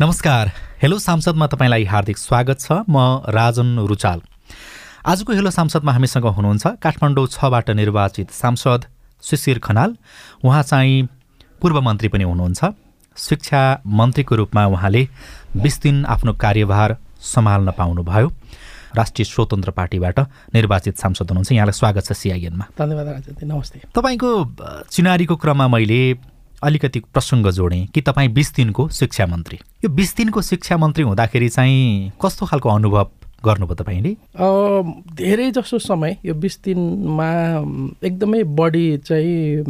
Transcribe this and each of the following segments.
नमस्कार। हेलो सांसदमा तपाईँलाई हार्दिक स्वागत छ। म राजन रुचाल। आजको हेलो सांसदमा हामीसँग हुनुहुन्छ काठमाडौँ छबाट निर्वाचित सांसद शिशिर खनाल। उहाँ चाहिँ पूर्व मन्त्री पनि हुनुहुन्छ। शिक्षा मन्त्रीको रूपमा उहाँले बिस दिन आफ्नो कार्यभार सम्हाल्न पाउनुभयो। राष्ट्रिय स्वतन्त्र पार्टीबाट निर्वाचित सांसद हुनुहुन्छ। यहाँलाई स्वागत छ सिआइएनमा धन्यवाद राजन नमस्ते। तपाईँको चिनारीको क्रममा मैले अलिकति प्रसङ्ग जोडेँ कि तपाईँ बिस दिनको शिक्षा मन्त्री। यो बिस दिनको शिक्षा मन्त्री हुँदाखेरि चाहिँ कस्तो खालको अनुभव गर्नुभयो तपाईँले? धेरै जसो समय यो बिस दिनमा एकदमै बढी चाहिँ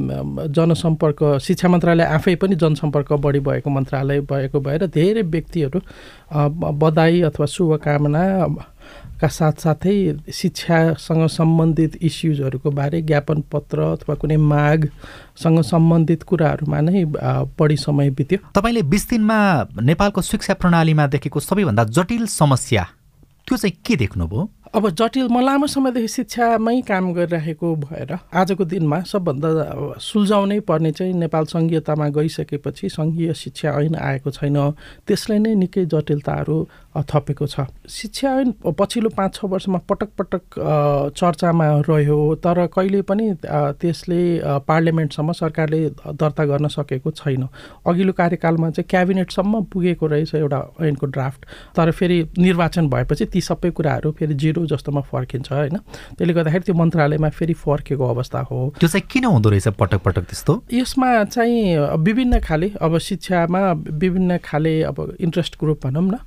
जनसम्पर्क शिक्षा मन्त्रालय आफै पनि जनसम्पर्क बढी भएको मन्त्रालय भएको भएर धेरै व्यक्तिहरू बधाई अथवा शुभकामना का साथसाथै शिक्षासँग सम्बन्धित इस्युजहरूको बारे ज्ञापन पत्र अथवा कुनै मागसँग सम्बन्धित कुराहरूमा नै बढी समय बित्यो। तपाईँले बिस दिनमा नेपालको शिक्षा प्रणालीमा देखेको सबैभन्दा जटिल समस्या त्यो चाहिँ के देख्नुभयो? अब जटिल म लामो समयदेखि शिक्षामै काम गरिरहेको भएर आजको दिनमा सबभन्दा सुल्झाउनै पर्ने चाहिँ नेपाल सङ्घीयतामा गइसकेपछि सङ्घीय शिक्षा ऐन आएको छैन। त्यसले नै निकै जटिलताहरू थपेको छ। शिक्षा ऐन पछिल्लो पाँच छ वर्षमा पटक पटक चर्चामा रह्यो तर कहिले पनि त्यसले पार्लियामेन्टसम्म सरकारले दर्ता गर्न सकेको छैन। अघिल्लो कार्यकालमा चाहिँ क्याबिनेटसम्म पुगेको रहेछ एउटा ऐनको ड्राफ्ट। तर फेरि निर्वाचन भएपछि ती सबै कुराहरू फेरि जिरो जस्तोमा फर्किन्छ होइन? त्यसले गर्दाखेरि त्यो मन्त्रालयमा फेरि फर्केको अवस्था हो। त्यो चाहिँ किन हुँदो रहेछ पटक पटक त्यस्तो? यसमा चाहिँ विभिन्न खाले अब शिक्षामा विभिन्न खाले अब इन्ट्रेस्ट ग्रुप भनौँ न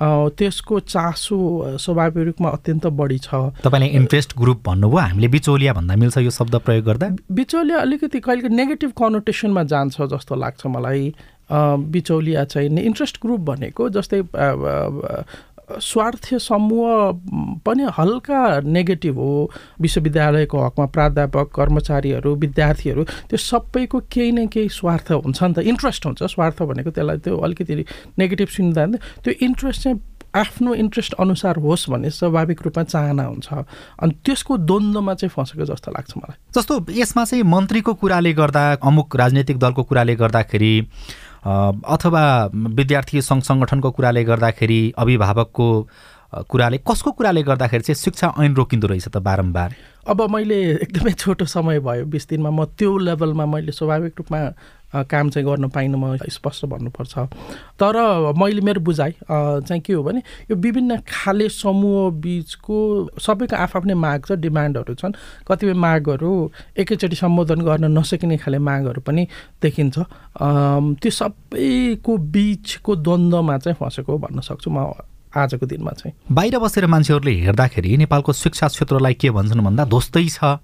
त्यसको चासो स्वाभाविक रूपमा अत्यन्त बढी छ। तपाईँले इन्ट्रेस्ट ग्रुप भन्नुभयो हामीले बिचौलिया भन्दा मिल्छ यो शब्द प्रयोग गर्दा? बिचौलिया अलिकति कहिले नेगेटिभ कनोटेसनमा जान्छ जस्तो लाग्छ मलाई। बिचौलिया चाहिँ इन्ट्रेस्ट ग्रुप भनेको जस्तै स्वार्थ समूह पनि हल्का नेगेटिभ हो। विश्वविद्यालयको हकमा प्राध्यापक कर्मचारीहरू विद्यार्थीहरू त्यो सबैको केही न केही स्वार्थ हुन्छ नि त। इन्ट्रेस्ट हुन्छ स्वार्थ भनेको त्यसलाई त्यो अलिकति नेगेटिभ सुन्दा त्यो इन्ट्रेस्ट चाहिँ आफ्नो इन्ट्रेस्ट अनुसार होस् भन्ने स्वाभाविक रूपमा चाहना हुन्छ। अनि त्यसको द्वन्द्वमा चाहिँ फँसेको जस्तो लाग्छ मलाई। जस्तो यसमा चाहिँ मन्त्रीको कुराले गर्दा अमुक राजनैतिक दलको कुराले गर्दाखेरि अथवा विद्यार्थी सङ्घ सङ्गठनको कुराले गर्दाखेरि अभिभावकको कुराले कसको कुराले गर्दाखेरि चाहिँ शिक्षा ऐन रोकिँदो रहेछ त बारम्बार? अब मैले एकदमै छोटो समय भयो बिस दिनमा म त्यो लेभलमा मैले स्वाभाविक रूपमा काम चाहिँ गर्न पाइनँ म स्पष्ट भन्नुपर्छ। तर मैले मेरो बुझाइ चाहिँ के हो भने यो विभिन्न खाले समूह बिचको सबैको आफ्नै माग छ डिमान्डहरू छन्। कतिपय मागहरू एकैचोटि सम्बोधन गर्न नसकिने खाले मागहरू पनि देखिन्छ। त्यो सबैको बिचको द्वन्द्वमा चाहिँ फँसेको भन्न सक्छु म आजको दिनमा चाहिँ। बाहिर बसेर मान्छेहरूले हेर्दाखेरि नेपालको शिक्षा क्षेत्रलाई के भन्छन् भन्दा ध्वस्तै छ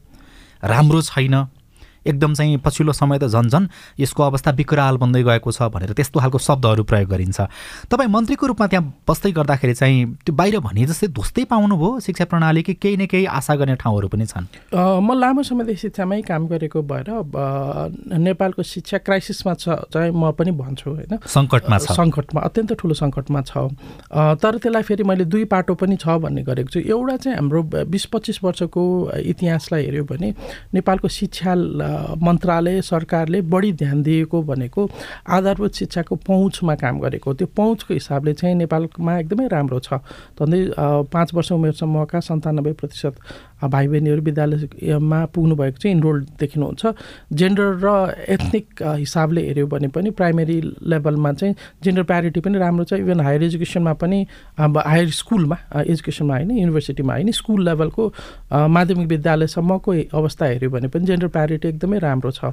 राम्रो छैन। एकदम चाहिँ पछिल्लो समय त झन् झन् यसको अवस्था विकराल बन्दै गएको छ भनेर त्यस्तो खालको शब्दहरू प्रयोग गरिन्छ। तपाईँ मन्त्रीको रूपमा त्यहाँ बस्दै गर्दाखेरि चाहिँ त्यो बाहिर भने जस्तै ध्वस्तै पाउनुभयो शिक्षा प्रणालीकै केही न केही आशा गर्ने ठाउँहरू पनि छन्? म लामो समयदेखि शिक्षामै काम गरेको भएर नेपालको शिक्षा क्राइसिसमा छ चाहिँ म पनि भन्छु होइन? सङ्कटमा छ। सङ्कटमा अत्यन्त ठुलो सङ्कटमा छ। तर त्यसलाई फेरि मैले दुई पाटो पनि छ भन्ने गरेको छु। एउटा चाहिँ हाम्रो बिस पच्चिस वर्षको इतिहासलाई हेऱ्यो भने नेपालको शिक्षा मन्त्रालय सरकारले बढी ध्यान दिएको भनेको आधारभूत शिक्षाको पहुँचमा काम गरेको त्यो पहुँचको हिसाबले चाहिँ नेपालमा एकदमै राम्रो छ। झन्डै पाँच वर्ष उमेर समूहका सन्तानब्बे प्रतिशत भाइ बहिनीहरू विद्यालयमा पुग्नु भएको चाहिँ इनरोल्ड देखिनुहुन्छ। जेन्डर र एथनिक हिसाबले हेऱ्यो भने पनि प्राइमेरी लेभलमा चाहिँ जेन्डर प्यारिटी पनि राम्रो छ। इभन हायर एजुकेसनमा पनि हायर स्कुलमा एजुकेसनमा होइन युनिभर्सिटीमा होइन स्कुल लेभलको माध्यमिक विद्यालयसम्मको अवस्था हेऱ्यो भने पनि जेन्डर प्यारिटी एकदमै राम्रो छ।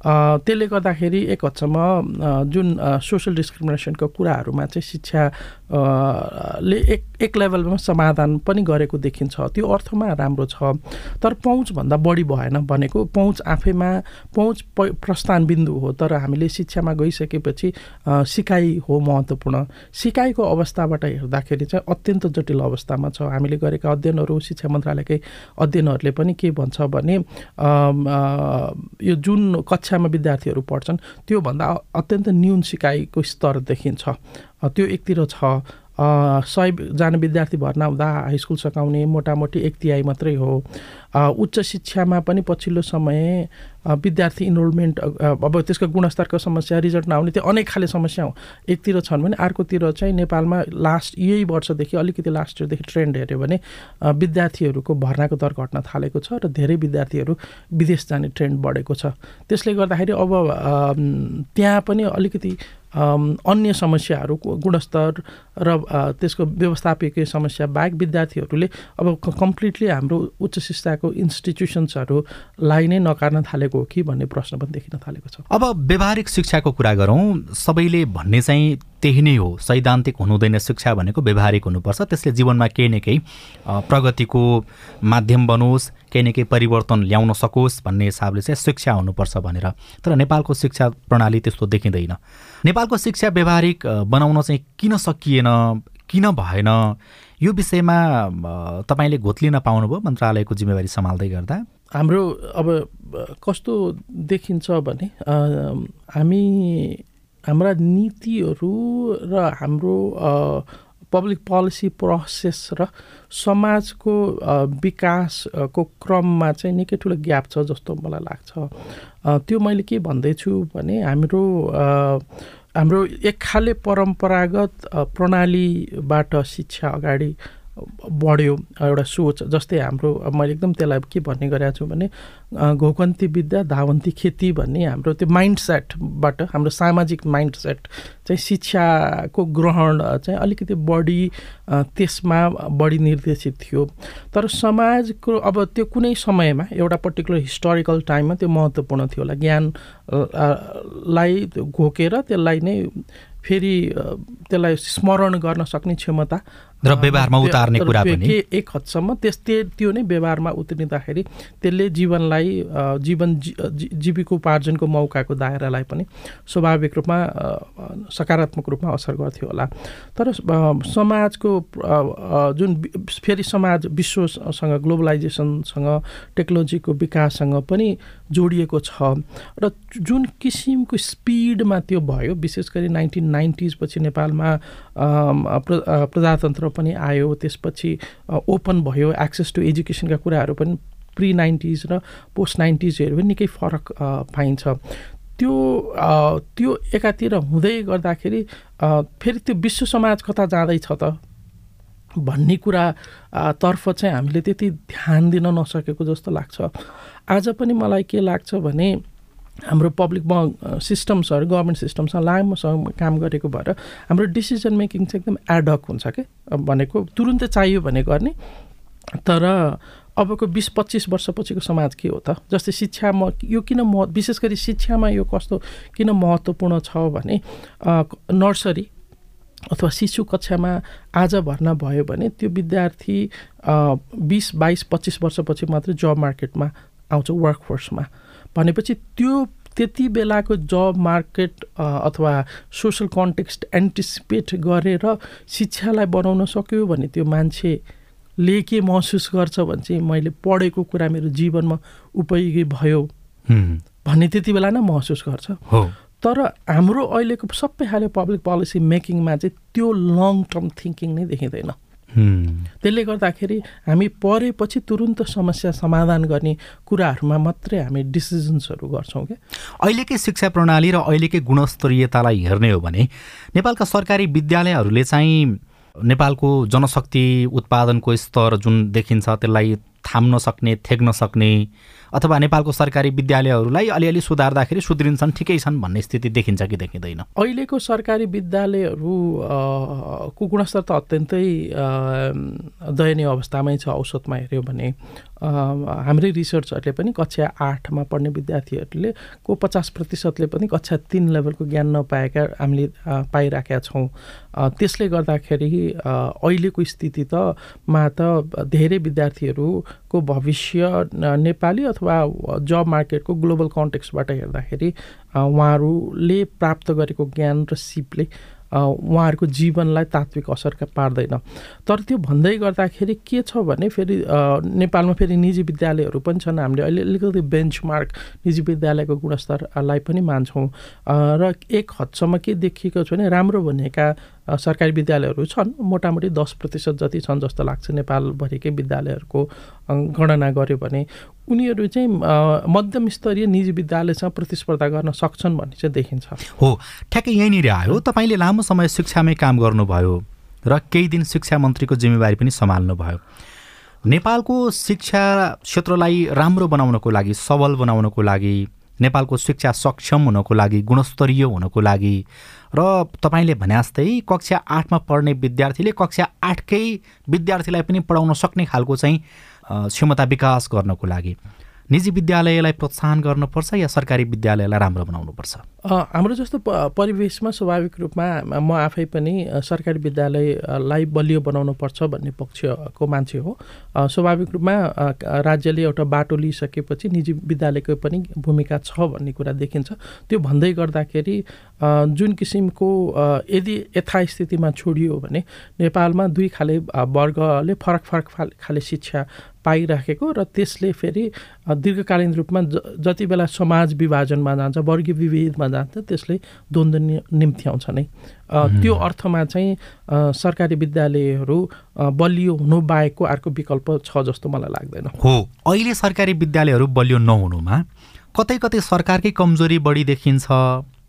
त्यसले गर्दाखेरि एक हदसम्म जुन सोसल डिस्क्रिमिनेसनको कुराहरूमा चाहिँ शिक्षा ले एक एक लेभलमा समाधान पनि गरेको देखिन्छ। त्यो अर्थमा राम्रो छ। तर पहुँचभन्दा बढी भएन भनेको पहुँच आफैमा पहुँच प्रस्थान बिन्दु हो। तर हामीले शिक्षामा गइसकेपछि सिकाइ हो महत्त्वपूर्ण। सिकाइको अवस्थाबाट हेर्दाखेरि चाहिँ अत्यन्त जटिल अवस्थामा छ। हामीले गरेका अध्ययनहरू शिक्षा मन्त्रालयकै अध्ययनहरूले पनि के भन्छ भने यो जुन कक्षा कक्षामा विद्यार्थीहरू पढ्छन् त्योभन्दा अत्यन्त न्यून सिकाइको स्तर देखिन्छ। त्यो एकतिर छ। सयजना विद्यार्थी भर्ना हुँदा हाई स्कुल सकाउने मोटामोटी एक तिहाई मात्रै हो। उच्च शिक्षामा पनि पछिल्लो समय विद्यार्थी इनरोलमेन्ट अब त्यसको गुणस्तरको समस्या रिजल्ट नआउने त्यो अनेक खाले समस्या हो एकतिर छन् भने अर्कोतिर चाहिँ नेपालमा लास्ट यही वर्षदेखि अलिकति लास्ट इयरदेखि ट्रेन्ड हेऱ्यो भने विद्यार्थीहरूको भर्नाको दर घट्न थालेको छ र धेरै विद्यार्थीहरू विदेश जाने ट्रेन्ड बढेको छ। त्यसले गर्दाखेरि अब त्यहाँ पनि अलिकति अन्य समस्याहरू गुणस्तर र त्यसको व्यवस्थापकीय समस्या बाहेक विद्यार्थीहरूले अब कम्प्लिटली हाम्रो उच्च शिक्षाको इन्स्टिट्युसन्सहरूलाई नै नकार्न थालेको हो कि भन्ने प्रश्न पनि देखिन थालेको छ। अब व्यवहारिक शिक्षाको कुरा गरौँ सबैले भन्ने चाहिँ त्यही नै हो। सैद्धान्तिक हुनुहुँदैन शिक्षा भनेको व्यवहारिक हुनुपर्छ। त्यसले जीवनमा केही न केही प्रगतिको माध्यम बनोस् केही न केही परिवर्तन ल्याउन सकोस् भन्ने हिसाबले चाहिँ शिक्षा हुनुपर्छ भनेर। तर नेपालको शिक्षा प्रणाली त्यस्तो देखिँदैन। नेपालको शिक्षा व्यवहारिक बनाउन चाहिँ किन सकिएन किन भएन यो विषयमा तपाईँले घोत्लिन पाउनुभयो मन्त्रालयको जिम्मेवारी सम्हाल्दै गर्दा? हाम्रो अब कस्तो देखिन्छ भने हामी हाम्रा नीतिहरू र हाम्रो पब्लिक पोलिसी प्रोसेस र समाजको विकासको क्रममा चाहिँ निकै ठुलो ग्याप छ जस्तो मलाई लाग्छ। त्यो मैले के भन्दैछु भने हाम्रो हाम्रो एक खाले परम्परागत प्रणालीबाट शिक्षा अगाडि बढ्यो एउटा सोच जस्तै हाम्रो मैले एकदम त्यसलाई के भन्ने गरेको छु भने घोकन्ती विद्या धावन्ती खेती भन्ने हाम्रो त्यो माइन्ड सेटबाट हाम्रो सामाजिक माइन्ड सेट चाहिँ शिक्षाको ग्रहण चाहिँ अलिकति बढी त्यसमा बढी निर्देशित थियो। तर समाजको अब त्यो कुनै समयमा एउटा पर्टिकुलर हिस्टोरिकल टाइममा त्यो महत्त्वपूर्ण थियो होला। ज्ञानलाई घोकेर त्यसलाई नै फेरि त्यसलाई स्मरण गर्न सक्ने क्षमता र व्यवहारमा उतार्ने कुरा पनि। एक हदसम्म त्यस त्यो नै व्यवहारमा उत्रिँदाखेरि त्यसले जीवनलाई जीवन जीविकोपार्जनको मौकाको दायरालाई पनि स्वाभाविक रूपमा सकारात्मक रूपमा असर गर्थ्यो होला। तर समाजको जुन फेरि समाज विश्वसँग ग्लोबलाइजेसनसँग टेक्नोलोजीको विकाससँग पनि जोडिएको छ र जुन किसिमको स्पिडमा त्यो भयो विशेष गरी नाइन्टिन नाइन्टिजपछि नेपालमा प्रजातन्त्र पनि आयो त्यसपछि ओपन भयो एक्सेस टु एजुकेसनका कुराहरू पनि प्रि नाइन्टिज र पोस्ट नाइन्टिजहरू पनि निकै फरक पाइन्छ। त्यो त्यो एकातिर हुँदै गर्दाखेरि फेरि त्यो विश्व समाज कता जाँदैछ त? भन्ने कुरा तर्फ चाहिँ हामीले त्यति ध्यान दिन नसकेको जस्तो लाग्छ। आज पनि मलाई के लाग्छ भने हाम्रो पब्लिक सिस्टम्सहरू गभर्मेन्ट सिस्टमसँग लामोसँग काम गरेको भएर हाम्रो डिसिजन मेकिङ चाहिँ एकदम एडक हुन्छ कि? भनेको तुरुन्तै चाहियो भने गर्ने। तर अबको बिस पच्चिस वर्षपछिको समाज के हो त? जस्तै शिक्षामा यो किन मह विशेष गरी शिक्षामा यो कस्तो किन महत्त्वपूर्ण छ भने नर्सरी अथवा शिशु कक्षामा आज भर्ना भयो भने त्यो विद्यार्थी बिस बाइस पच्चिस वर्षपछि मात्रै जब मार्केटमा आउँछ वर्कफोर्समा भनेपछि त्यो त्यति बेलाको जब मार्केट अथवा सोसल कन्टेक्स्ट एन्टिसिपेट गरेर शिक्षालाई बनाउन सक्यो भने त्यो मान्छेले के महसुस गर्छ भने चाहिँ मैले पढेको कुरा मेरो जीवनमा उपयोगी भयो भन्ने त्यति बेला नै महसुस गर्छ। तर हाम्रो अहिलेको सबै खाले पब्लिक पोलिसी मेकिङमा चाहिँ त्यो लङ टर्म थिङ्किङ नै देखिँदैन। त्यसले गर्दाखेरि हामी परेपछि तुरुन्त समस्या समाधान गर्ने कुराहरूमा मात्रै हामी डिसिजन्सहरू गर्छौँ क्या। अहिलेकै शिक्षा प्रणाली र अहिलेकै गुणस्तरीयतालाई हेर्ने हो भने नेपालका सरकारी विद्यालयहरूले चाहिँ नेपालको जनशक्ति उत्पादनको स्तर जुन देखिन्छ त्यसलाई थाम्न सक्ने थेग्न सक्ने अथवा नेपालको सरकारी विद्यालयहरूलाई अलिअलि सुधार्दाखेरि सुध्रिन्छन् ठिकै छन् भन्ने स्थिति देखिन्छ कि देखिँदैन? अहिलेको सरकारी विद्यालयहरू को गुणस्तर त अत्यन्तै दयनीय अवस्थामै छ औसतमा हेऱ्यो भने। हाम्रै रिसर्चहरूले पनि कक्षा आठमा पढ्ने विद्यार्थीहरूले को पचास प्रतिशतले पनि कक्षा तिन लेभलको ज्ञान नपाएका हामीले पाइराखेका छौँ। त्यसले गर्दाखेरि अहिलेको स्थिति त मा त धेरै विद्यार्थीहरूको भविष्य नेपाली अथवा जब मार्केटको ग्लोबल कन्टेक्सबाट हेर्दाखेरि उहाँहरूले प्राप्त गरेको ज्ञान र सिपले उहाँहरूको जीवनलाई तात्विक असर पार्दैन। तर त्यो भन्दै गर्दाखेरि के छ भने फेरि नेपालमा फेरि निजी विद्यालयहरू पनि छन्। हामीले अहिले अलिकति बेन्चमार्क निजी विद्यालयको गुणस्तरलाई पनि मान्छौँ। र एक हदसम्म के देखिएको छ भने राम्रो भनेका सरकारी विद्यालयहरू छन्। मोटामोटी दस प्रतिशत जति छन् जस्तो लाग्छ नेपालभरिकै विद्यालयहरूको गणना गऱ्यो भने। उनीहरू चाहिँ मध्यम स्तरीय निजी विद्यालयसँग प्रतिस्पर्धा गर्न सक्छन् भन्ने चाहिँ देखिन्छ। हो। ठ्याक्कै यहीँनिर आयो। तपाईँले लामो समय शिक्षामै काम गर्नुभयो र केही दिन शिक्षा मन्त्रीको जिम्मेवारी पनि सम्हाल्नुभयो। नेपालको शिक्षा क्षेत्रलाई राम्रो बनाउनको लागि सबल बनाउनको लागि नेपालको शिक्षा सक्षम हुनको लागि गुणस्तरीय हुनको लागि र तपाईँले भने जस्तै कक्षा आठमा पढ्ने विद्यार्थीले कक्षा आठकै विद्यार्थीलाई पनि पढाउन सक्ने खालको चाहिँ क्षमता विकास गर्नको लागि। निजी विद्यालयलाई प्रोत्साहन गर्नुपर्छ या सरकारी विद्यालयलाई राम्रो बनाउनुपर्छ? हाम्रो जस्तो परिवेशमा स्वाभाविक रूपमा म आफै पनि सरकारी विद्यालयलाई बलियो बनाउनु पर्छ भन्ने पक्षको मान्छे हो। स्वाभाविक रूपमा राज्यले एउटा बाटो लिइसकेपछि निजी विद्यालयको पनि भूमिका छ भन्ने कुरा देखिन्छ। त्यो भन्दै गर्दाखेरि जुन किसिमको यदि यथास्थितिमा छोडियो भने नेपालमा दुई खाले वर्गले फरक फरक खाले शिक्षा पाइराखेको र त्यसले फेरि दीर्घकालीन रूपमा ज जति बेला समाज विभाजनमा जान्छ वर्गीय विभेदमा जान्छ त्यसले द्वन्द्व निम्त्याउँछ नै। त्यो अर्थमा चाहिँ सरकारी विद्यालयहरू बलियो हुनु बाहेकको अर्को विकल्प छ जस्तो मलाई लाग्दैन। हो अहिले सरकारी विद्यालयहरू बलियो नहुनुमा कतै कतै सरकारकै कमजोरी बढी देखिन्छ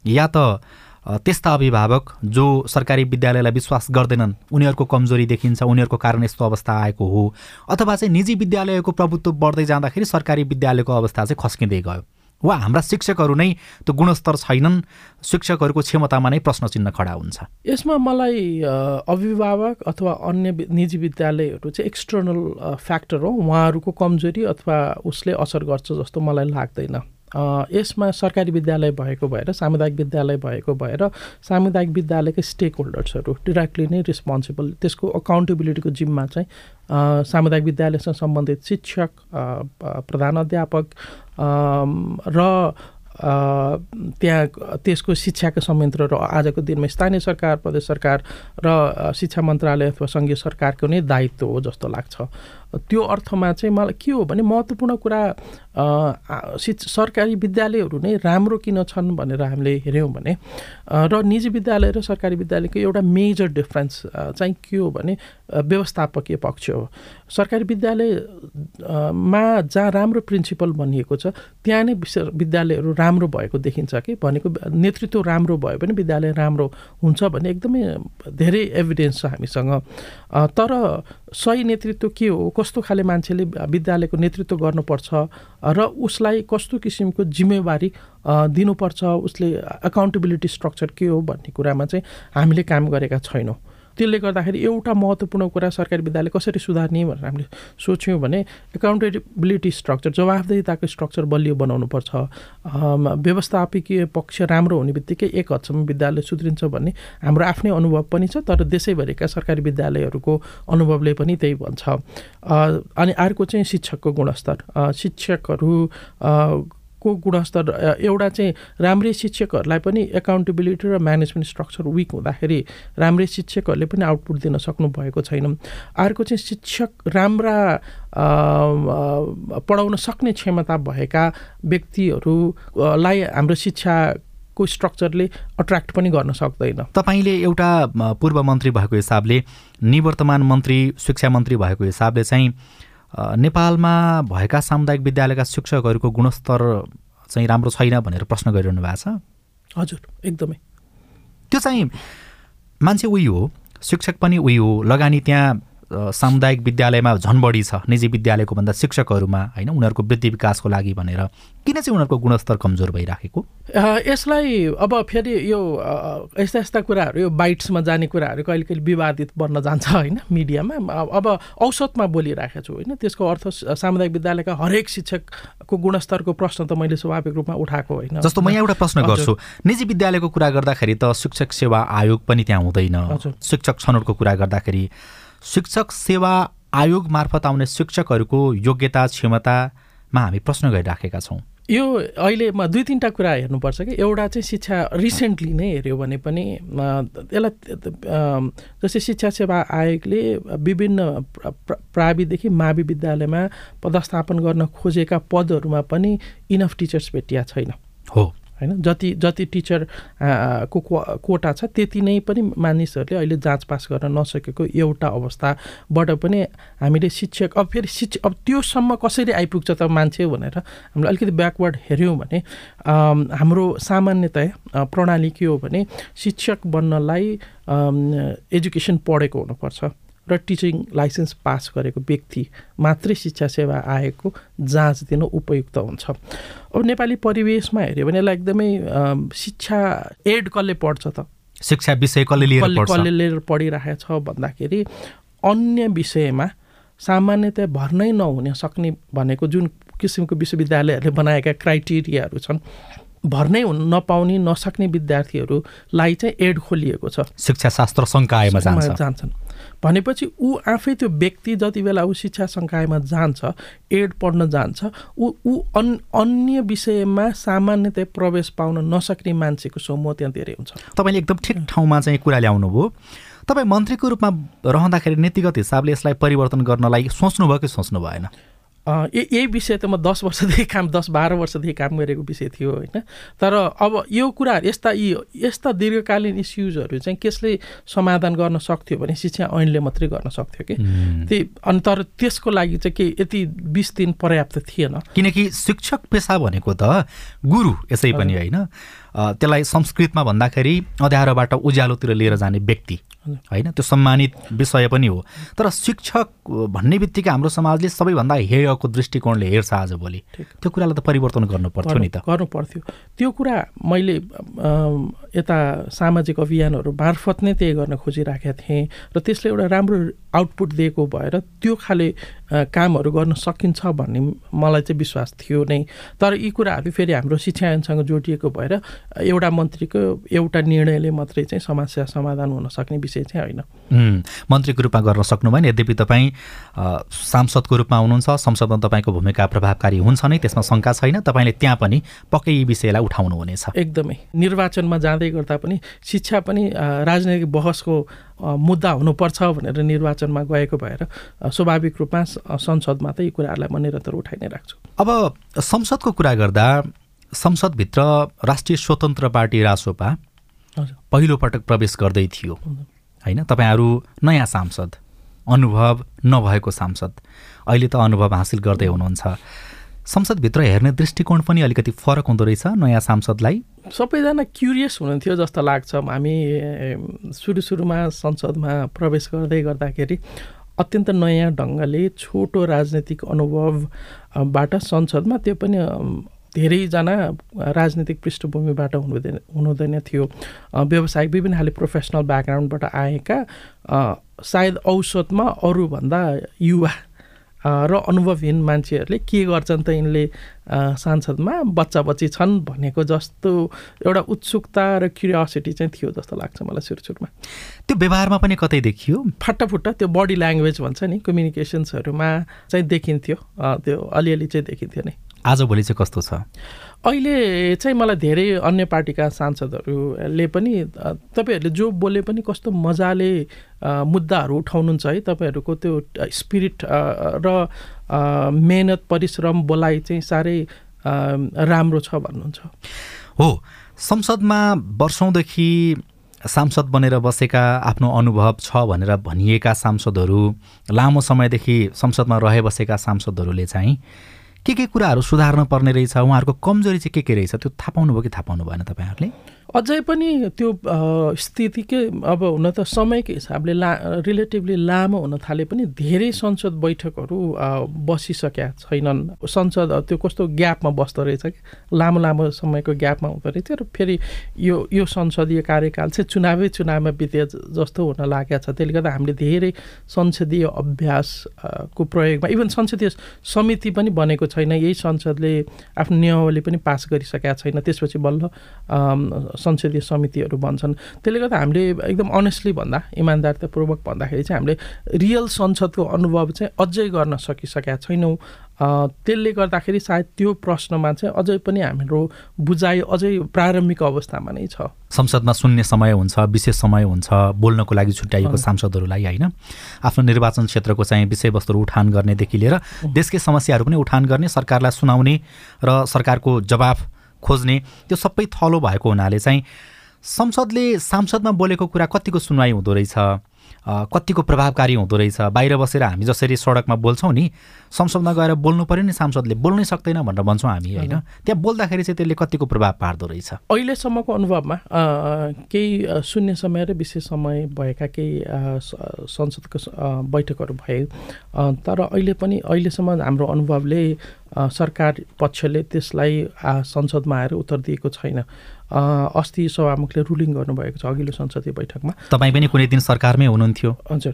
या त त्यस्ता अभिभावक जो सरकारी विद्यालयलाई विश्वास गर्दैनन् उनीहरूको कमजोरी देखिन्छ उनीहरूको कारण यस्तो अवस्था आएको हो अथवा चाहिँ निजी विद्यालयको प्रभुत्व बढ्दै जाँदाखेरि सरकारी विद्यालयको अवस्था चाहिँ खस्किँदै गयो। वा हाम्रा शिक्षकहरू नै त्यो गुणस्तर छैनन् शिक्षकहरूको क्षमतामा नै प्रश्न चिन्ह खडा हुन्छ। यसमा मलाई अभिभावक अथवा अन्य निजी विद्यालयहरू चाहिँ एक्सटर्नल फ्याक्टर हो। उहाँहरूको कमजोरी अथवा उसले असर गर्छ जस्तो मलाई लाग्दैन। यसमा सरकारी विद्यालय भएको भएर सामुदायिक विद्यालय भएको भएर सामुदायिक विद्यालयकै स्टेक होल्डर्सहरू डिरेक्टली नै रिस्पोन्सिबल त्यसको अकाउन्टेबिलिटीको जिम्मा चाहिँ सामुदायिक विद्यालयसँग सम्बन्धित शिक्षक प्रधान अध्यापक र त्यहाँ त्यसको शिक्षाका संयन्त्रहरू आजको दिनमा स्थानीय सरकार प्रदेश सरकार र शिक्षा मन्त्रालय अथवा सङ्घीय सरकारको नै दायित्व हो जस्तो लाग्छ। त्यो अर्थमा चाहिँ मलाई के हो भने महत्त्वपूर्ण कुरा शिक्ष सरकारी विद्यालयहरू नै राम्रो किन छन् भनेर हामीले हेऱ्यौँ भने र निजी विद्यालय र सरकारी विद्यालयको एउटा मेजर डिफ्रेन्स चाहिँ के हो भने व्यवस्थापकीय पक्ष हो। सरकारी विद्यालयमा जहाँ राम्रो प्रिन्सिपल भनिएको छ त्यहाँ नै विद्यालयहरू राम्रो भएको देखिन्छ कि? भनेको नेतृत्व राम्रो भयो भने विद्यालय राम्रो हुन्छ भन्ने एकदमै धेरै एभिडेन्स छ हामीसँग। तर सही नेतृत्व के हो? कस्तो खाले मान्छेले विद्यालयको नेतृत्व गर्नुपर्छ? र उसलाई कस्तो किसिमको जिम्मेवारी दिनुपर्छ? उसले अकाउन्टेबिलिटी स्ट्रक्चर के हो भन्ने कुरामा चाहिँ हामीले काम गरेका छैनौँ। त्यसले गर्दाखेरि एउटा महत्त्वपूर्ण कुरा सरकारी विद्यालय कसरी सुधार्ने भनेर हामीले सोच्यौँ भने एकाउन्टेबिलिटी स्ट्रक्चर जवाफदेहिताको स्ट्रक्चर बलियो बनाउनुपर्छ। व्यवस्थापकीय पक्ष राम्रो हुने बित्तिकै एक हदसम्म विद्यालय सुध्रिन्छ भन्ने हाम्रो आफ्नै अनुभव पनि छ तर देशैभरिका सरकारी विद्यालयहरूको अनुभवले पनि त्यही भन्छ। अनि अर्को चाहिँ शिक्षकको गुणस्तर। शिक्षकहरू को गुणस्तर एउटा चाहिँ राम्रै शिक्षकहरूलाई पनि एकाउन्टेबिलिटी र म्यानेजमेन्ट स्ट्रक्चर विक हुँदाखेरि राम्रै शिक्षकहरूले पनि आउटपुट दिन सक्नु भएको छैन। अर्को चाहिँ शिक्षक राम्रा पढाउन सक्ने क्षमता भएका व्यक्तिहरूलाई हाम्रो शिक्षा को स्ट्रक्चरले अट्र्याक्ट पनि गर्न सक्दैन। तपाईँले एउटा पूर्व मन्त्री भएको हिसाबले निवर्तमान मन्त्री शिक्षा मन्त्री भएको हिसाबले चाहिँ नेपालमा भएका सामुदायिक विद्यालयका शिक्षकहरूको गुणस्तर चाहिँ राम्रो छैन भनेर प्रश्न गरिरहनु भएको छ? हजुर एकदमै। त्यो चाहिँ मान्छे उही हो शिक्षक पनि उही हो लगानी त्यहाँ सामुदायिक विद्यालयमा झन् बढी छ निजी विद्यालयको भन्दा शिक्षकहरूमा होइन उनीहरूको वृद्धि विकासको लागि भनेर। किन चाहिँ उनीहरूको गुणस्तर कमजोर भइराखेको? यसलाई अब फेरि यो यस्ता यस्ता कुराहरू यो बाइट्समा जाने कुराहरू कहिले कहिले विवादित बन्न जान्छ होइन मिडियामा। अब औसतमा बोलिराखेको छु होइन त्यसको अर्थ सामुदायिक विद्यालयका हरेक शिक्षकको गुणस्तरको प्रश्न त मैले स्वाभाविक रूपमा उठाएको होइन। जस्तो म एउटा प्रश्न गर्छु। निजी विद्यालयको कुरा गर्दाखेरि त शिक्षक सेवा आयोग पनि त्यहाँ हुँदैन। शिक्षक छनौटको कुरा गर्दाखेरि शिक्षक सेवा आयोग मार्फत आउने शिक्षकहरूको योग्यता क्षमतामा हामी प्रश्न गरिराखेका छौँ। यो अहिलेमा दुई तिनवटा कुरा हेर्नुपर्छ कि। एउटा चाहिँ शिक्षा रिसेन्टली नै हेऱ्यो भने पनि यसलाई जस्तै शिक्षा सेवा आयोगले विभिन्न प्राविदेखि मावि विद्यालयमा पदस्थापन गर्न खोजेका पदहरूमा पनि इनफ टिचर्स भेटिया छैन। हो। होइन? जति जति टिचर को कोटा छ त्यति नै पनि मानिसहरूले अहिले जाँच पास गर्न नसकेको एउटा अवस्थाबाट पनि हामीले शिक्षक अब फेरि शिक्ष अब त्योसम्म कसरी आइपुग्छ त मान्छे भनेर हामीले अलिकति ब्याकवर्ड हेऱ्यौँ भने हाम्रो सामान्यतया प्रणाली के हो भने शिक्षक बन्नलाई एजुकेसन पढेको हुनुपर्छ। र टिचिङ लाइसेन्स पास गरेको व्यक्ति मात्रै शिक्षा सेवा आएको जाँच दिन उपयुक्त हुन्छ। अब नेपाली परिवेशमा हेऱ्यो भने यसलाई एकदमै शिक्षा एड कसले पढ्छ त? शिक्षा विषय कसले लिएर कसले लिएर पढिरहेको छ भन्दाखेरि अन्य विषयमा सामान्यतया भर्नै नहुन सक्ने भनेको जुन किसिमको विश्वविद्यालयहरूले बनाएका क्राइटेरियाहरू छन् भर्नै नपाउने नसक्ने विद्यार्थीहरूलाई चाहिँ एड खोलिएको छ। शिक्षा शास्त्र सङ्कायमा जान्छन्। भनेपछि ऊ आफै त्यो व्यक्ति जति बेला ऊ शिक्षा सङ्कायमा जान्छ एड पढ्न जान्छ ऊ ऊ अन् अन्य विषयमा सामान्यतया प्रवेश पाउन नसक्ने मान्छेको समूह त्यहाँ धेरै हुन्छ। तपाईँले एकदम ठिक ठाउँमा चाहिँ कुरा ल्याउनु भयो। तपाईँ मन्त्रीको रूपमा रहँदाखेरि नीतिगत हिसाबले यसलाई परिवर्तन गर्नलाई सोच्नुभयो कि सोच्नु भएन यही विषय त म दस वर्षदेखि काम दस बाह्र वर्षदेखि काम गरेको विषय थियो होइन। तर अब यो कुराहरू यस्ता यी यस्ता दीर्घकालीन इस्युजहरू चाहिँ कसले समाधान गर्न सक्थ्यो भने शिक्षा ऐनले मात्रै गर्न सक्थ्यो कि? त्यही अनि तर त्यसको लागि चाहिँ के यति बिस दिन पर्याप्त थिएन। किनकि शिक्षक पेसा भनेको त गुरु यसै पनि होइन। त्यसलाई संस्कृतमा भन्दाखेरि अँध्यारोबाट उज्यालोतिर लिएर जाने व्यक्ति। होइन त्यो सम्मानित विषय पनि हो। तर शिक्षक भन्ने बित्तिकै हाम्रो समाजले सबैभन्दा हेयको दृष्टिकोणले हेर्छ आजभोलि त्यो कुरालाई त परिवर्तन गर्नु पर्थ्यो नि त। गर्नु पर्थ्यो। त्यो कुरा मैले यता सामाजिक अभियानहरू मार्फत नै त्यही गर्न खोजिराखेका थिएँ। र त्यसले एउटा राम्रो आउटपुट दिएको भएर त्यो खाले कामहरू गर्न सकिन्छ भन्ने मलाई चाहिँ विश्वास थियो नै। तर यी कुराहरू फेरि हाम्रो शिक्षा ऐनसँग जोडिएको भएर एउटा मन्त्रीको एउटा निर्णयले मात्रै चाहिँ समस्या समाधान हुन सक्ने विषय चाहिँ होइन। मन्त्रीको रूपमा गर्न सक्नु भएन यद्यपि तपाईँ सांसदको रूपमा हुनुहुन्छ संसदमा तपाईँको भूमिका प्रभावकारी हुन्छ नै त्यसमा शङ्का छैन। तपाईँले त्यहाँ पनि पक्कै यी विषयलाई उठाउनुहुनेछ। एकदमै। निर्वाचनमा जाँदै गर्दा पनि शिक्षा पनि राजनैतिक बहसको मुद्दा हुनुपर्छ भनेर निर्वाचनमा गएको भएर स्वाभाविक रूपमा संसदमा त यी कुराहरूलाई म निरन्तर उठाइ नै राख्छु। अब संसदको कुरा गर्दा संसदभित्र राष्ट्रिय स्वतन्त्र पार्टी रासोपा पहिलोपटक प्रवेश गर्दै थियो। होइन तपाईँहरू नयाँ सांसद अनुभव नभएको सांसद अहिले त अनुभव हासिल गर्दै हुनुहुन्छ। संसदभित्र हेर्ने दृष्टिकोण पनि अलिकति फरक हुँदो रहेछ नयाँ सांसदलाई। सबैजना क्युरियस हुनुहुन्थ्यो जस्तो लाग्छ। हामी सुरु सुरुमा संसदमा प्रवेश गर्दै गर्दाखेरि अत्यन्त नयाँ ढङ्गले छोटो राजनैतिक अनुभवबाट संसदमा त्यो पनि धेरैजना राजनीतिक पृष्ठभूमिबाट हुनुहुँदैन हुनुहुँदैन थियो। व्यावसायिक विभिन्न खाले प्रोफेसनल ब्याकग्राउन्डबाट आएका सायद औसतमा अरूभन्दा युवा र अनुभवहीन मान्छेहरूले के गर्छन् त यिनले सांसदमा? बच्चा बच्ची छन् भनेको जस्तो एउटा उत्सुकता र क्युरियोसिटी चाहिँ थियो जस्तो लाग्छ मलाई सुरु सुरुमा त्यो व्यवहारमा पनि कतै देखियो? फाटाफुट्टा त्यो बडी ल्याङ्ग्वेज भन्छ नि कम्युनिकेसन्सहरूमा चाहिँ देखिन्थ्यो। त्यो अलिअलि चाहिँ देखिन्थ्यो नि। आजभोलि चाहिँ कस्तो छ? अहिले चाहिँ मलाई धेरै अन्य पार्टीका सांसदहरूले पनि तपाईँहरूले जो बोले पनि कस्तो मजाले मुद्दाहरू उठाउनुहुन्छ है तपाईँहरूको त्यो स्पिरिट र मेहनत परिश्रम बोलाइ चाहिँ साह्रै राम्रो छ भन्नुहुन्छ। हो संसदमा वर्षौँदेखि सांसद बनेर बसेका आफ्नो अनुभव छ भनेर भनिएका सांसदहरू लामो समयदेखि संसदमा रहे बसेका सांसदहरूले चाहिँ के के कुराहरू सुधार्न पर्ने रहेछ? उहाँहरूको कमजोरी चाहिँ के के रहेछ? त्यो थाहा पाउनुभयो कि थाहा पाउनु भएन तपाईँहरूले? अझै पनि त्यो स्थिति के अब हुन त समयको हिसाबले ला रिलेटिभली लामो हुन थाले पनि धेरै संसद बैठकहरू बसिसकेका छैनन्। संसद त्यो कस्तो ग्यापमा बस्दो रहेछ कि? लामो लामो समयको ग्यापमा हुँदो रहेछ र फेरि यो यो संसदीय कार्यकाल चाहिँ चुनावै चुनावमा बिते जस्तो हुन लागेको छ। त्यसले गर्दा हामीले धेरै संसदीय अभ्यासको प्रयोगमा इभन संसदीय समिति पनि बनेको छैन। यही संसदले आफ्नो नियमावली पनि पास गरिसकेका छैन। त्यसपछि बल्ल संसदीय समितिहरू भन्छन्। त्यसले गर्दा हामीले एकदम अनेस्टली भन्दा इमान्दारितापूर्वक भन्दाखेरि चाहिँ हामीले रियल संसदको अनुभव चाहिँ अझै गर्न सकिसकेका छैनौँ। त्यसले गर्दाखेरि सायद त्यो प्रश्नमा चाहिँ अझै पनि हाम्रो बुझाइ अझै प्रारम्भिक अवस्थामा नै छ। संसदमा सुन्ने समय हुन्छ विशेष समय हुन्छ बोल्नको लागि छुट्याइएको सांसदहरूलाई होइन। आफ्नो निर्वाचन क्षेत्रको चाहिँ विषयवस्तुहरू उठान गर्नेदेखि लिएर देशकै समस्याहरू पनि उठान गर्ने सरकारलाई सुनाउने र सरकारको जवाफ खोज्ने त्यो सबै थलो भएको हुनाले चाहिँ संसदले सांसदमा बोलेको कुरा कतिको सुनवाई हुँदो रहेछ? कतिको प्रभावकारी हुँदो रहेछ। बाहिर बसेर हामी जसरी सडकमा बोल्छौँ नि संसदमा गएर बोल्नु पऱ्यो नि सांसदले। बोल्नै सक्दैन भनेर भन्छौँ हामी होइन? त्यहाँ बोल्दाखेरि चाहिँ त्यसले कतिको प्रभाव पार्दो रहेछ? अहिलेसम्मको अनुभवमा केही शून्य समय र विशेष समय भएका केही संसदको बैठकहरू भए तर अहिले पनि अहिलेसम्म हाम्रो अनुभवले सरकार पक्षले त्यसलाई संसदमा आएर उत्तर दिएको छैन। अस्ति सभामुखले रुलिङ गर्नुभएको छ अघिल्लो संसदीय बैठकमा। तपाईँ पनि कुनै दिन सरकारमै हुनुहुन्थ्यो। हजुर।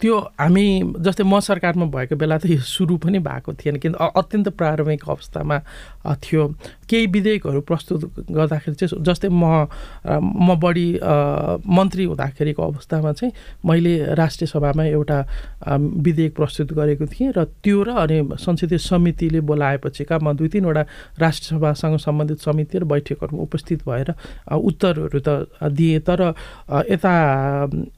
त्यो हामी जस्तै म सरकारमा भएको बेला त यो सुरु पनि भएको थिएन किन अत्यन्त प्रारम्भिक अवस्थामा थियो। केही विधेयकहरू प्रस्तुत गर्दाखेरि चाहिँ जस्तै म म बढी मन्त्री हुँदाखेरिको अवस्थामा चाहिँ मैले राष्ट्रिय सभामा एउटा विधेयक प्रस्तुत गरेको थिएँ र त्यो र अनि संसदीय समितिले बोलाएपछिका म दुई तिनवटा राष्ट्रिय सभासँग सम्बन्धित समिति र बैठकहरूमा उपस्थित भएर उत्तरहरू त दिएँ। तर यता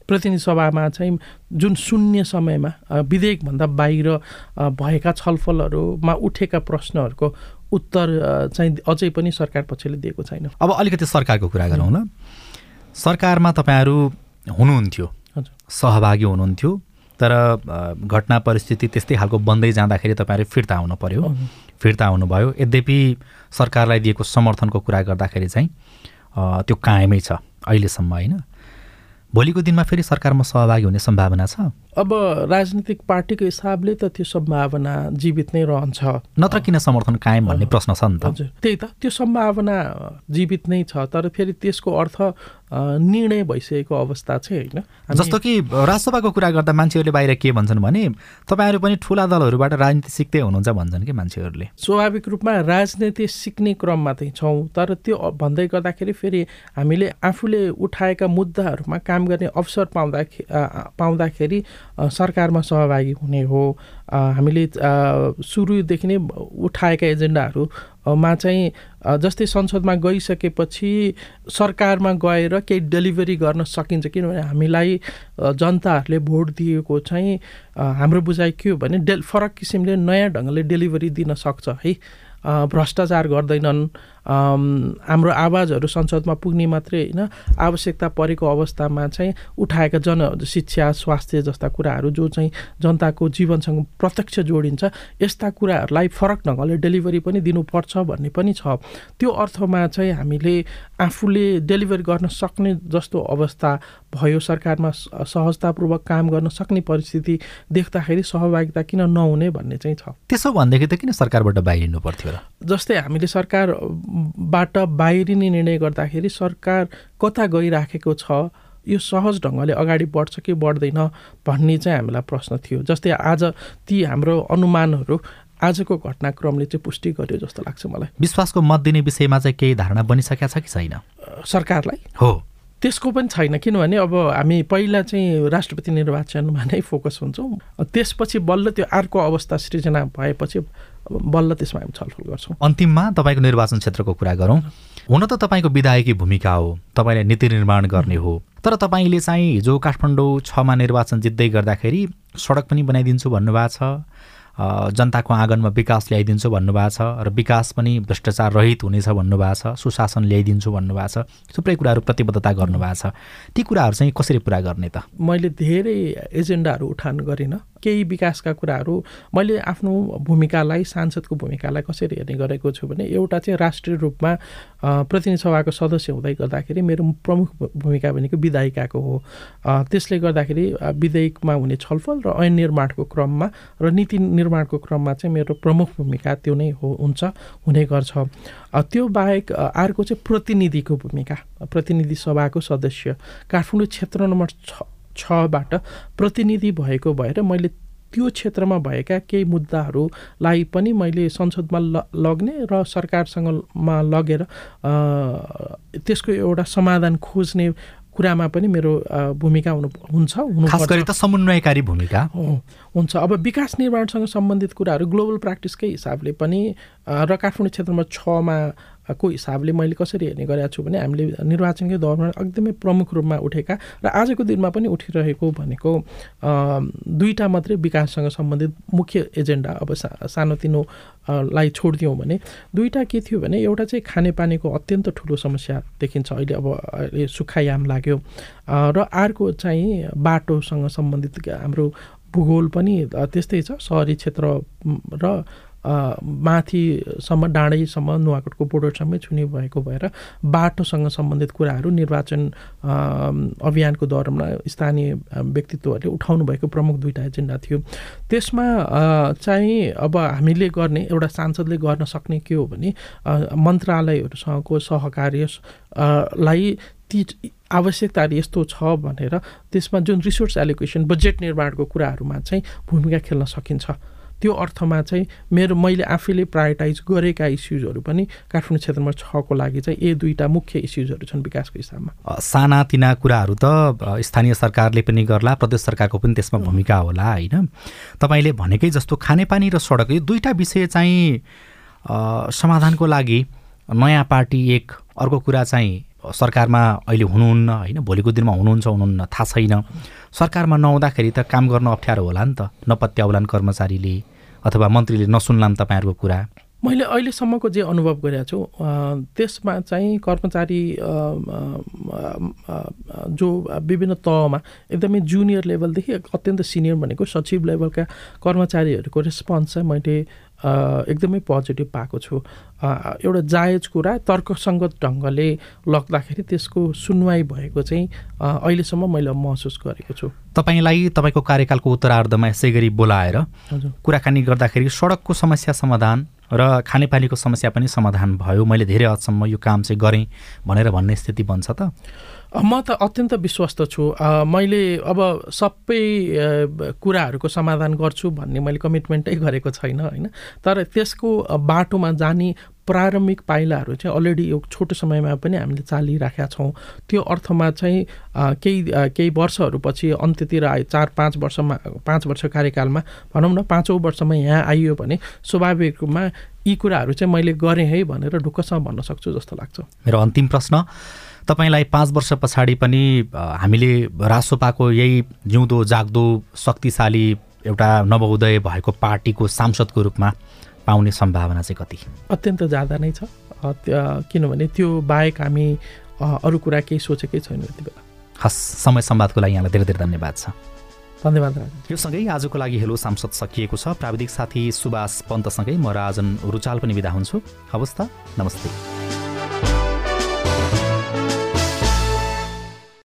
प्रतिनिधि सभामा चाहिँ जुन शून्य समयमा विधेयकभन्दा बाहिर भएका छलफलहरूमा उठेका प्रश्नहरूको उत्तर चाहिँ अझै पनि सरकार पक्षले दिएको छैन। अब अलिकति सरकारको कुरा गरौँ ल सरकारमा तपाईँहरू हुनुहुन्थ्यो। सहभागी हुनुहुन्थ्यो। तर घटना परिस्थिति त्यस्तै खालको बन्दै जाँदाखेरि तपाईँहरू फिर्ता आउनु पर्यो। फिर्ता आउनुभयो यद्यपि सरकारलाई दिएको समर्थनको कुरा गर्दाखेरि चाहिँ त्यो कायमै छ अहिलेसम्म होइन? भोलिको दिनमा फेरि सरकारमा सहभागी हुने सम्भावना छ? अब राजनीतिक पार्टीको हिसाबले त त्यो सम्भावना जीवित नै रहन्छ। नत्र किन समर्थन कायम भन्ने प्रश्न छ नि त। हजुर। त्यही त त्यो सम्भावना जीवित नै छ तर फेरि त्यसको अर्थ निर्णय भइसकेको अवस्था चाहिँ होइन। जस्तो कि राजसभाको कुरा गर्दा मान्छेहरूले बाहिर के भन्छन् भने तपाईँहरू पनि ठुला दलहरूबाट राजनीति सिक्दै हुनुहुन्छ भन्छन् कि मान्छेहरूले। स्वाभाविक रूपमा राजनीति सिक्ने क्रममा चाहिँ छौँ तर त्यो भन्दै गर्दाखेरि फेरि हामीले आफूले उठाएका मुद्दाहरूमा काम गर्ने अवसर पाउँदा पाउँदाखेरि सरकारमा सहभागी हुने हो। हामीले सुरुदेखि नै उठाएका एजेन्डाहरूमा चाहिँ जस्तै संसदमा गइसकेपछि सरकारमा गएर केही डेलिभरी गर्न सकिन्छ। किनभने हामीलाई जनताहरूले भोट दिएको चाहिँ हाम्रो बुझाइ के हो भने डे फरक किसिमले नयाँ ढङ्गले डेलिभरी दिन सक्छ है। भ्रष्टाचार गर्दैनन्। हाम्रो आवाजहरू संसदमा पुग्ने मात्रै होइन आवश्यकता परेको अवस्थामा चाहिँ उठाएका जन शिक्षा स्वास्थ्य जस्ता कुराहरू जो चाहिँ जनताको जीवनसँग प्रत्यक्ष जोडिन्छ यस्ता कुराहरूलाई फरक ढङ्गले डेलिभरी पनि दिनुपर्छ भन्ने पनि छ। त्यो अर्थमा चाहिँ हामीले आफूले डेलिभरी गर्न सक्ने जस्तो अवस्था भयो सरकारमा सहजतापूर्वक काम गर्न सक्ने परिस्थिति देख्दाखेरि सहभागिता किन नहुने भन्ने चाहिँ छ। त्यसो भनेदेखि त किन सरकारबाट बाहिरिनु पर्थ्यो र जस्तै हामीले सरकारबाट बाहिरिने निर्णय गर्दाखेरि सरकार कता गइराखेको छ यो सहज ढङ्गले अगाडि बढ्छ कि बढ्दैन भन्ने चाहिँ हामीलाई प्रश्न थियो। जस्तै आज ती हाम्रो अनुमानहरू आजको घटनाक्रमले चाहिँ पुष्टि गर्यो जस्तो लाग्छ मलाई। विश्वासको मत दिने विषयमा चाहिँ केही धारणा बनिसकेका छ कि छैन? सरकारलाई? हो। त्यसको पनि छैन किनभने अब हामी पहिला चाहिँ राष्ट्रपति निर्वाचनमा नै फोकस हुन्छौँ। त्यसपछि बल्ल त्यो अर्को अवस्था सृजना भएपछि बल्ल त्यसमा हामी छलफल गर्छौँ। अन्तिममा तपाईँको निर्वाचन क्षेत्रको कुरा गरौँ। हुन त तपाईँको विधायकी भूमिका हो तपाईँले नीति निर्माण गर्ने हो। तर तपाईँले चाहिँ हिजो काठमाडौँ छमा निर्वाचन जित्दै गर्दाखेरि सडक पनि बनाइदिन्छु भन्नुभएको छ जनताको आँगनमा विकास ल्याइदिन्छु भन्नुभएको छ र विकास पनि भ्रष्टाचार रहित हुनेछ भन्नुभएको छ सुशासन ल्याइदिन्छु भन्नुभएको छ थुप्रै कुराहरू प्रतिबद्धता गर्नुभएको छ। ती कुराहरू चाहिँ कसरी पुरा गर्ने त? मैले धेरै एजेन्डाहरू उठान गरिनँ। केही विकासका कुराहरू मैले आफ्नो भूमिकालाई सांसदको भूमिकालाई कसरी हेर्ने गरेको छु भने एउटा चाहिँ राष्ट्रिय रूपमा प्रतिनिधि सभाको सदस्य हुँदै गर्दाखेरि मेरो प्रमुख भूमिका भनेको विधायिकाको हो। त्यसले गर्दाखेरि विधेयकमा हुने छलफल र ऐन निर्माणको क्रममा र नीति निर्माणको क्रममा चाहिँ मेरो प्रमुख भूमिका त्यो नै हो हुन्छ हुने गर्छ। त्यो बाहेक अर्को चाहिँ प्रतिनिधिको भूमिका प्रतिनिधि सभाको सदस्य। काठमाडौँ क्षेत्र नम्बर छ छबाट प्रतिनिधि भएको भएर मैले त्यो क्षेत्रमा भएका केही मुद्दाहरूलाई पनि मैले संसदमा ल लग्ने र सरकारसँगमा लगेर त्यसको एउटा समाधान खोज्ने कुरामा पनि मेरो भूमिका हुनु हुन्छ खास गरी त समन्वयकारी भूमिका। हुन्छ। अब विकास निर्माणसँग सम्बन्धित कुराहरू ग्लोबल प्र्याक्टिसकै हिसाबले पनि र काठमाडौँ क्षेत्रमा छमा को हिसाबले मैले कसरी हेर्ने गरेको छु भने हामीले निर्वाचनकै दौरमा एकदमै प्रमुख रूपमा उठेका र आजको दिनमा पनि उठिरहेको भनेको दुईवटा मात्रै विकाससँग सम्बन्धित मुख्य एजेन्डा अब सा सानोतिनो लाई छोडिदियौँ भने दुईवटा के थियो भने एउटा चाहिँ खानेपानीको अत्यन्त ठुलो समस्या देखिन्छ। अहिले अब अहिले सुक्खायाम लाग्यो। र अर्को चाहिँ बाटोसँग सम्बन्धित हाम्रो भूगोल पनि त्यस्तै छ। सहरी क्षेत्र र माथिसम्म डाँडैसम्म नुवाकोटको बोर्डरसम्मै छुने भएको भएर बाटोसँग सम्बन्धित कुराहरू निर्वाचन अभियानको दौरानमा स्थानीय व्यक्तित्वहरूले उठाउनु भएको प्रमुख दुईवटा एजेन्डा थियो। त्यसमा चाहिँ अब हामीले गर्ने एउटा सांसदले गर्न सक्ने के हो भने मन्त्रालयहरूसँगको सहकार्य लाई ती आवश्यकताहरू यस्तो छ भनेर त्यसमा जुन रिसोर्स एलोकेसन बजेट निर्माणको कुराहरूमा चाहिँ भूमिका खेल्न सकिन्छ। त्यो अर्थमा चाहिँ मेरो मैले आफैले प्रायोरिटाइज गरेका इस्युजहरू पनि काठमाडौँ क्षेत्रमा छको लागि चाहिँ यी दुईवटा मुख्य इस्युजहरू छन् विकासको हिसाबमा। साना तिना कुराहरू त स्थानीय सरकारले पनि गर्ला प्रदेश सरकारको पनि त्यसमा भूमिका होला होइन? तपाईँले भनेकै जस्तो खानेपानी र सडक यो दुईवटा विषय चाहिँ समाधानको लागि नयाँ पार्टी एक अर्को कुरा चाहिँ सरकारमा अहिले हुनुहुन्न होइन? भोलिको दिनमा हुनुहुन्छ हुनुहुन्न थाहा छैन। सरकारमा नहुँदाखेरि त काम गर्न अप्ठ्यारो होला नि त। नपत्याउलान् कर्मचारीले अथवा मन्त्रीले नसुन्लान् तपाईँहरूको कुरा। मैले अहिलेसम्मको जे अनुभव गरेको छु त्यसमा चाहिँ कर्मचारी जो विभिन्न तहमा एकदमै जुनियर लेभलदेखि अत्यन्त सिनियर भनेको सचिव लेभलका कर्मचारीहरूको रेस्पोन्स चाहिँ मैले एकदमै पोजिटिभ पाएको छु। एउटा जायज कुरा तर्कसङ्गत ढङ्गले लग्दाखेरि त्यसको सुनवाई भएको चाहिँ अहिलेसम्म मैले महसुस गरेको छु। तपाईँलाई तपाईँको कार्यकालको उत्तरार्धमा यसै गरी बोलाएर कुराकानी गर्दाखेरि सडकको समस्या समाधान र खानेपानीको समस्या पनि समाधान भयो। मैले धेरै हदसम्म यो काम चाहिँ गरेँ भनेर भन्ने स्थिति बन्छ त? म त अत्यन्त विश्वस्त छु। मैले अब सबै कुराहरूको समाधान गर्छु भन्ने मैले कमिटमेन्टै गरेको छैन होइन। तर त्यसको बाटोमा जाने प्रारम्भिक पाइलाहरू चाहिँ अलरेडी यो छोटो समयमा पनि हामीले चालिराखेका छौँ। त्यो अर्थमा चाहिँ केही केही वर्षहरूपछि अन्त्यतिर आयो चार पाँच वर्षमा पाँच वर्ष कार्यकालमा भनौँ न पाँचौँ वर्षमा यहाँ आइयो भने स्वाभाविक रूपमा यी कुराहरू चाहिँ मैले गरेँ है भनेर ढुक्कसँग भन्न सक्छु जस्तो लाग्छ। मेरो अन्तिम प्रश्न तपाईँलाई पाँच वर्ष पछाडि पनि हामीले रासोपाको यही जिउँदो जाग्दो शक्तिशाली एउटा नवोदय भएको पार्टीको सांसदको रूपमा पाउने सम्भावना चाहिँ कति? अत्यन्त ज्यादा नै छ। किनभने त्यो बाहेक हामी अरू कुरा केही सोचेकै छैनौँ यति बेला। हस् समय सम्वादको लागि यहाँलाई धेरै धेरै धन्यवाद छ। धन्यवाद यो सँगै आजको लागि हेलो सांसद सकिएको छ। प्राविधिक साथी सुभाष पन्तसँगै म राजन रुचाल पनि बिदा हुन्छु। हवस् त नमस्ते।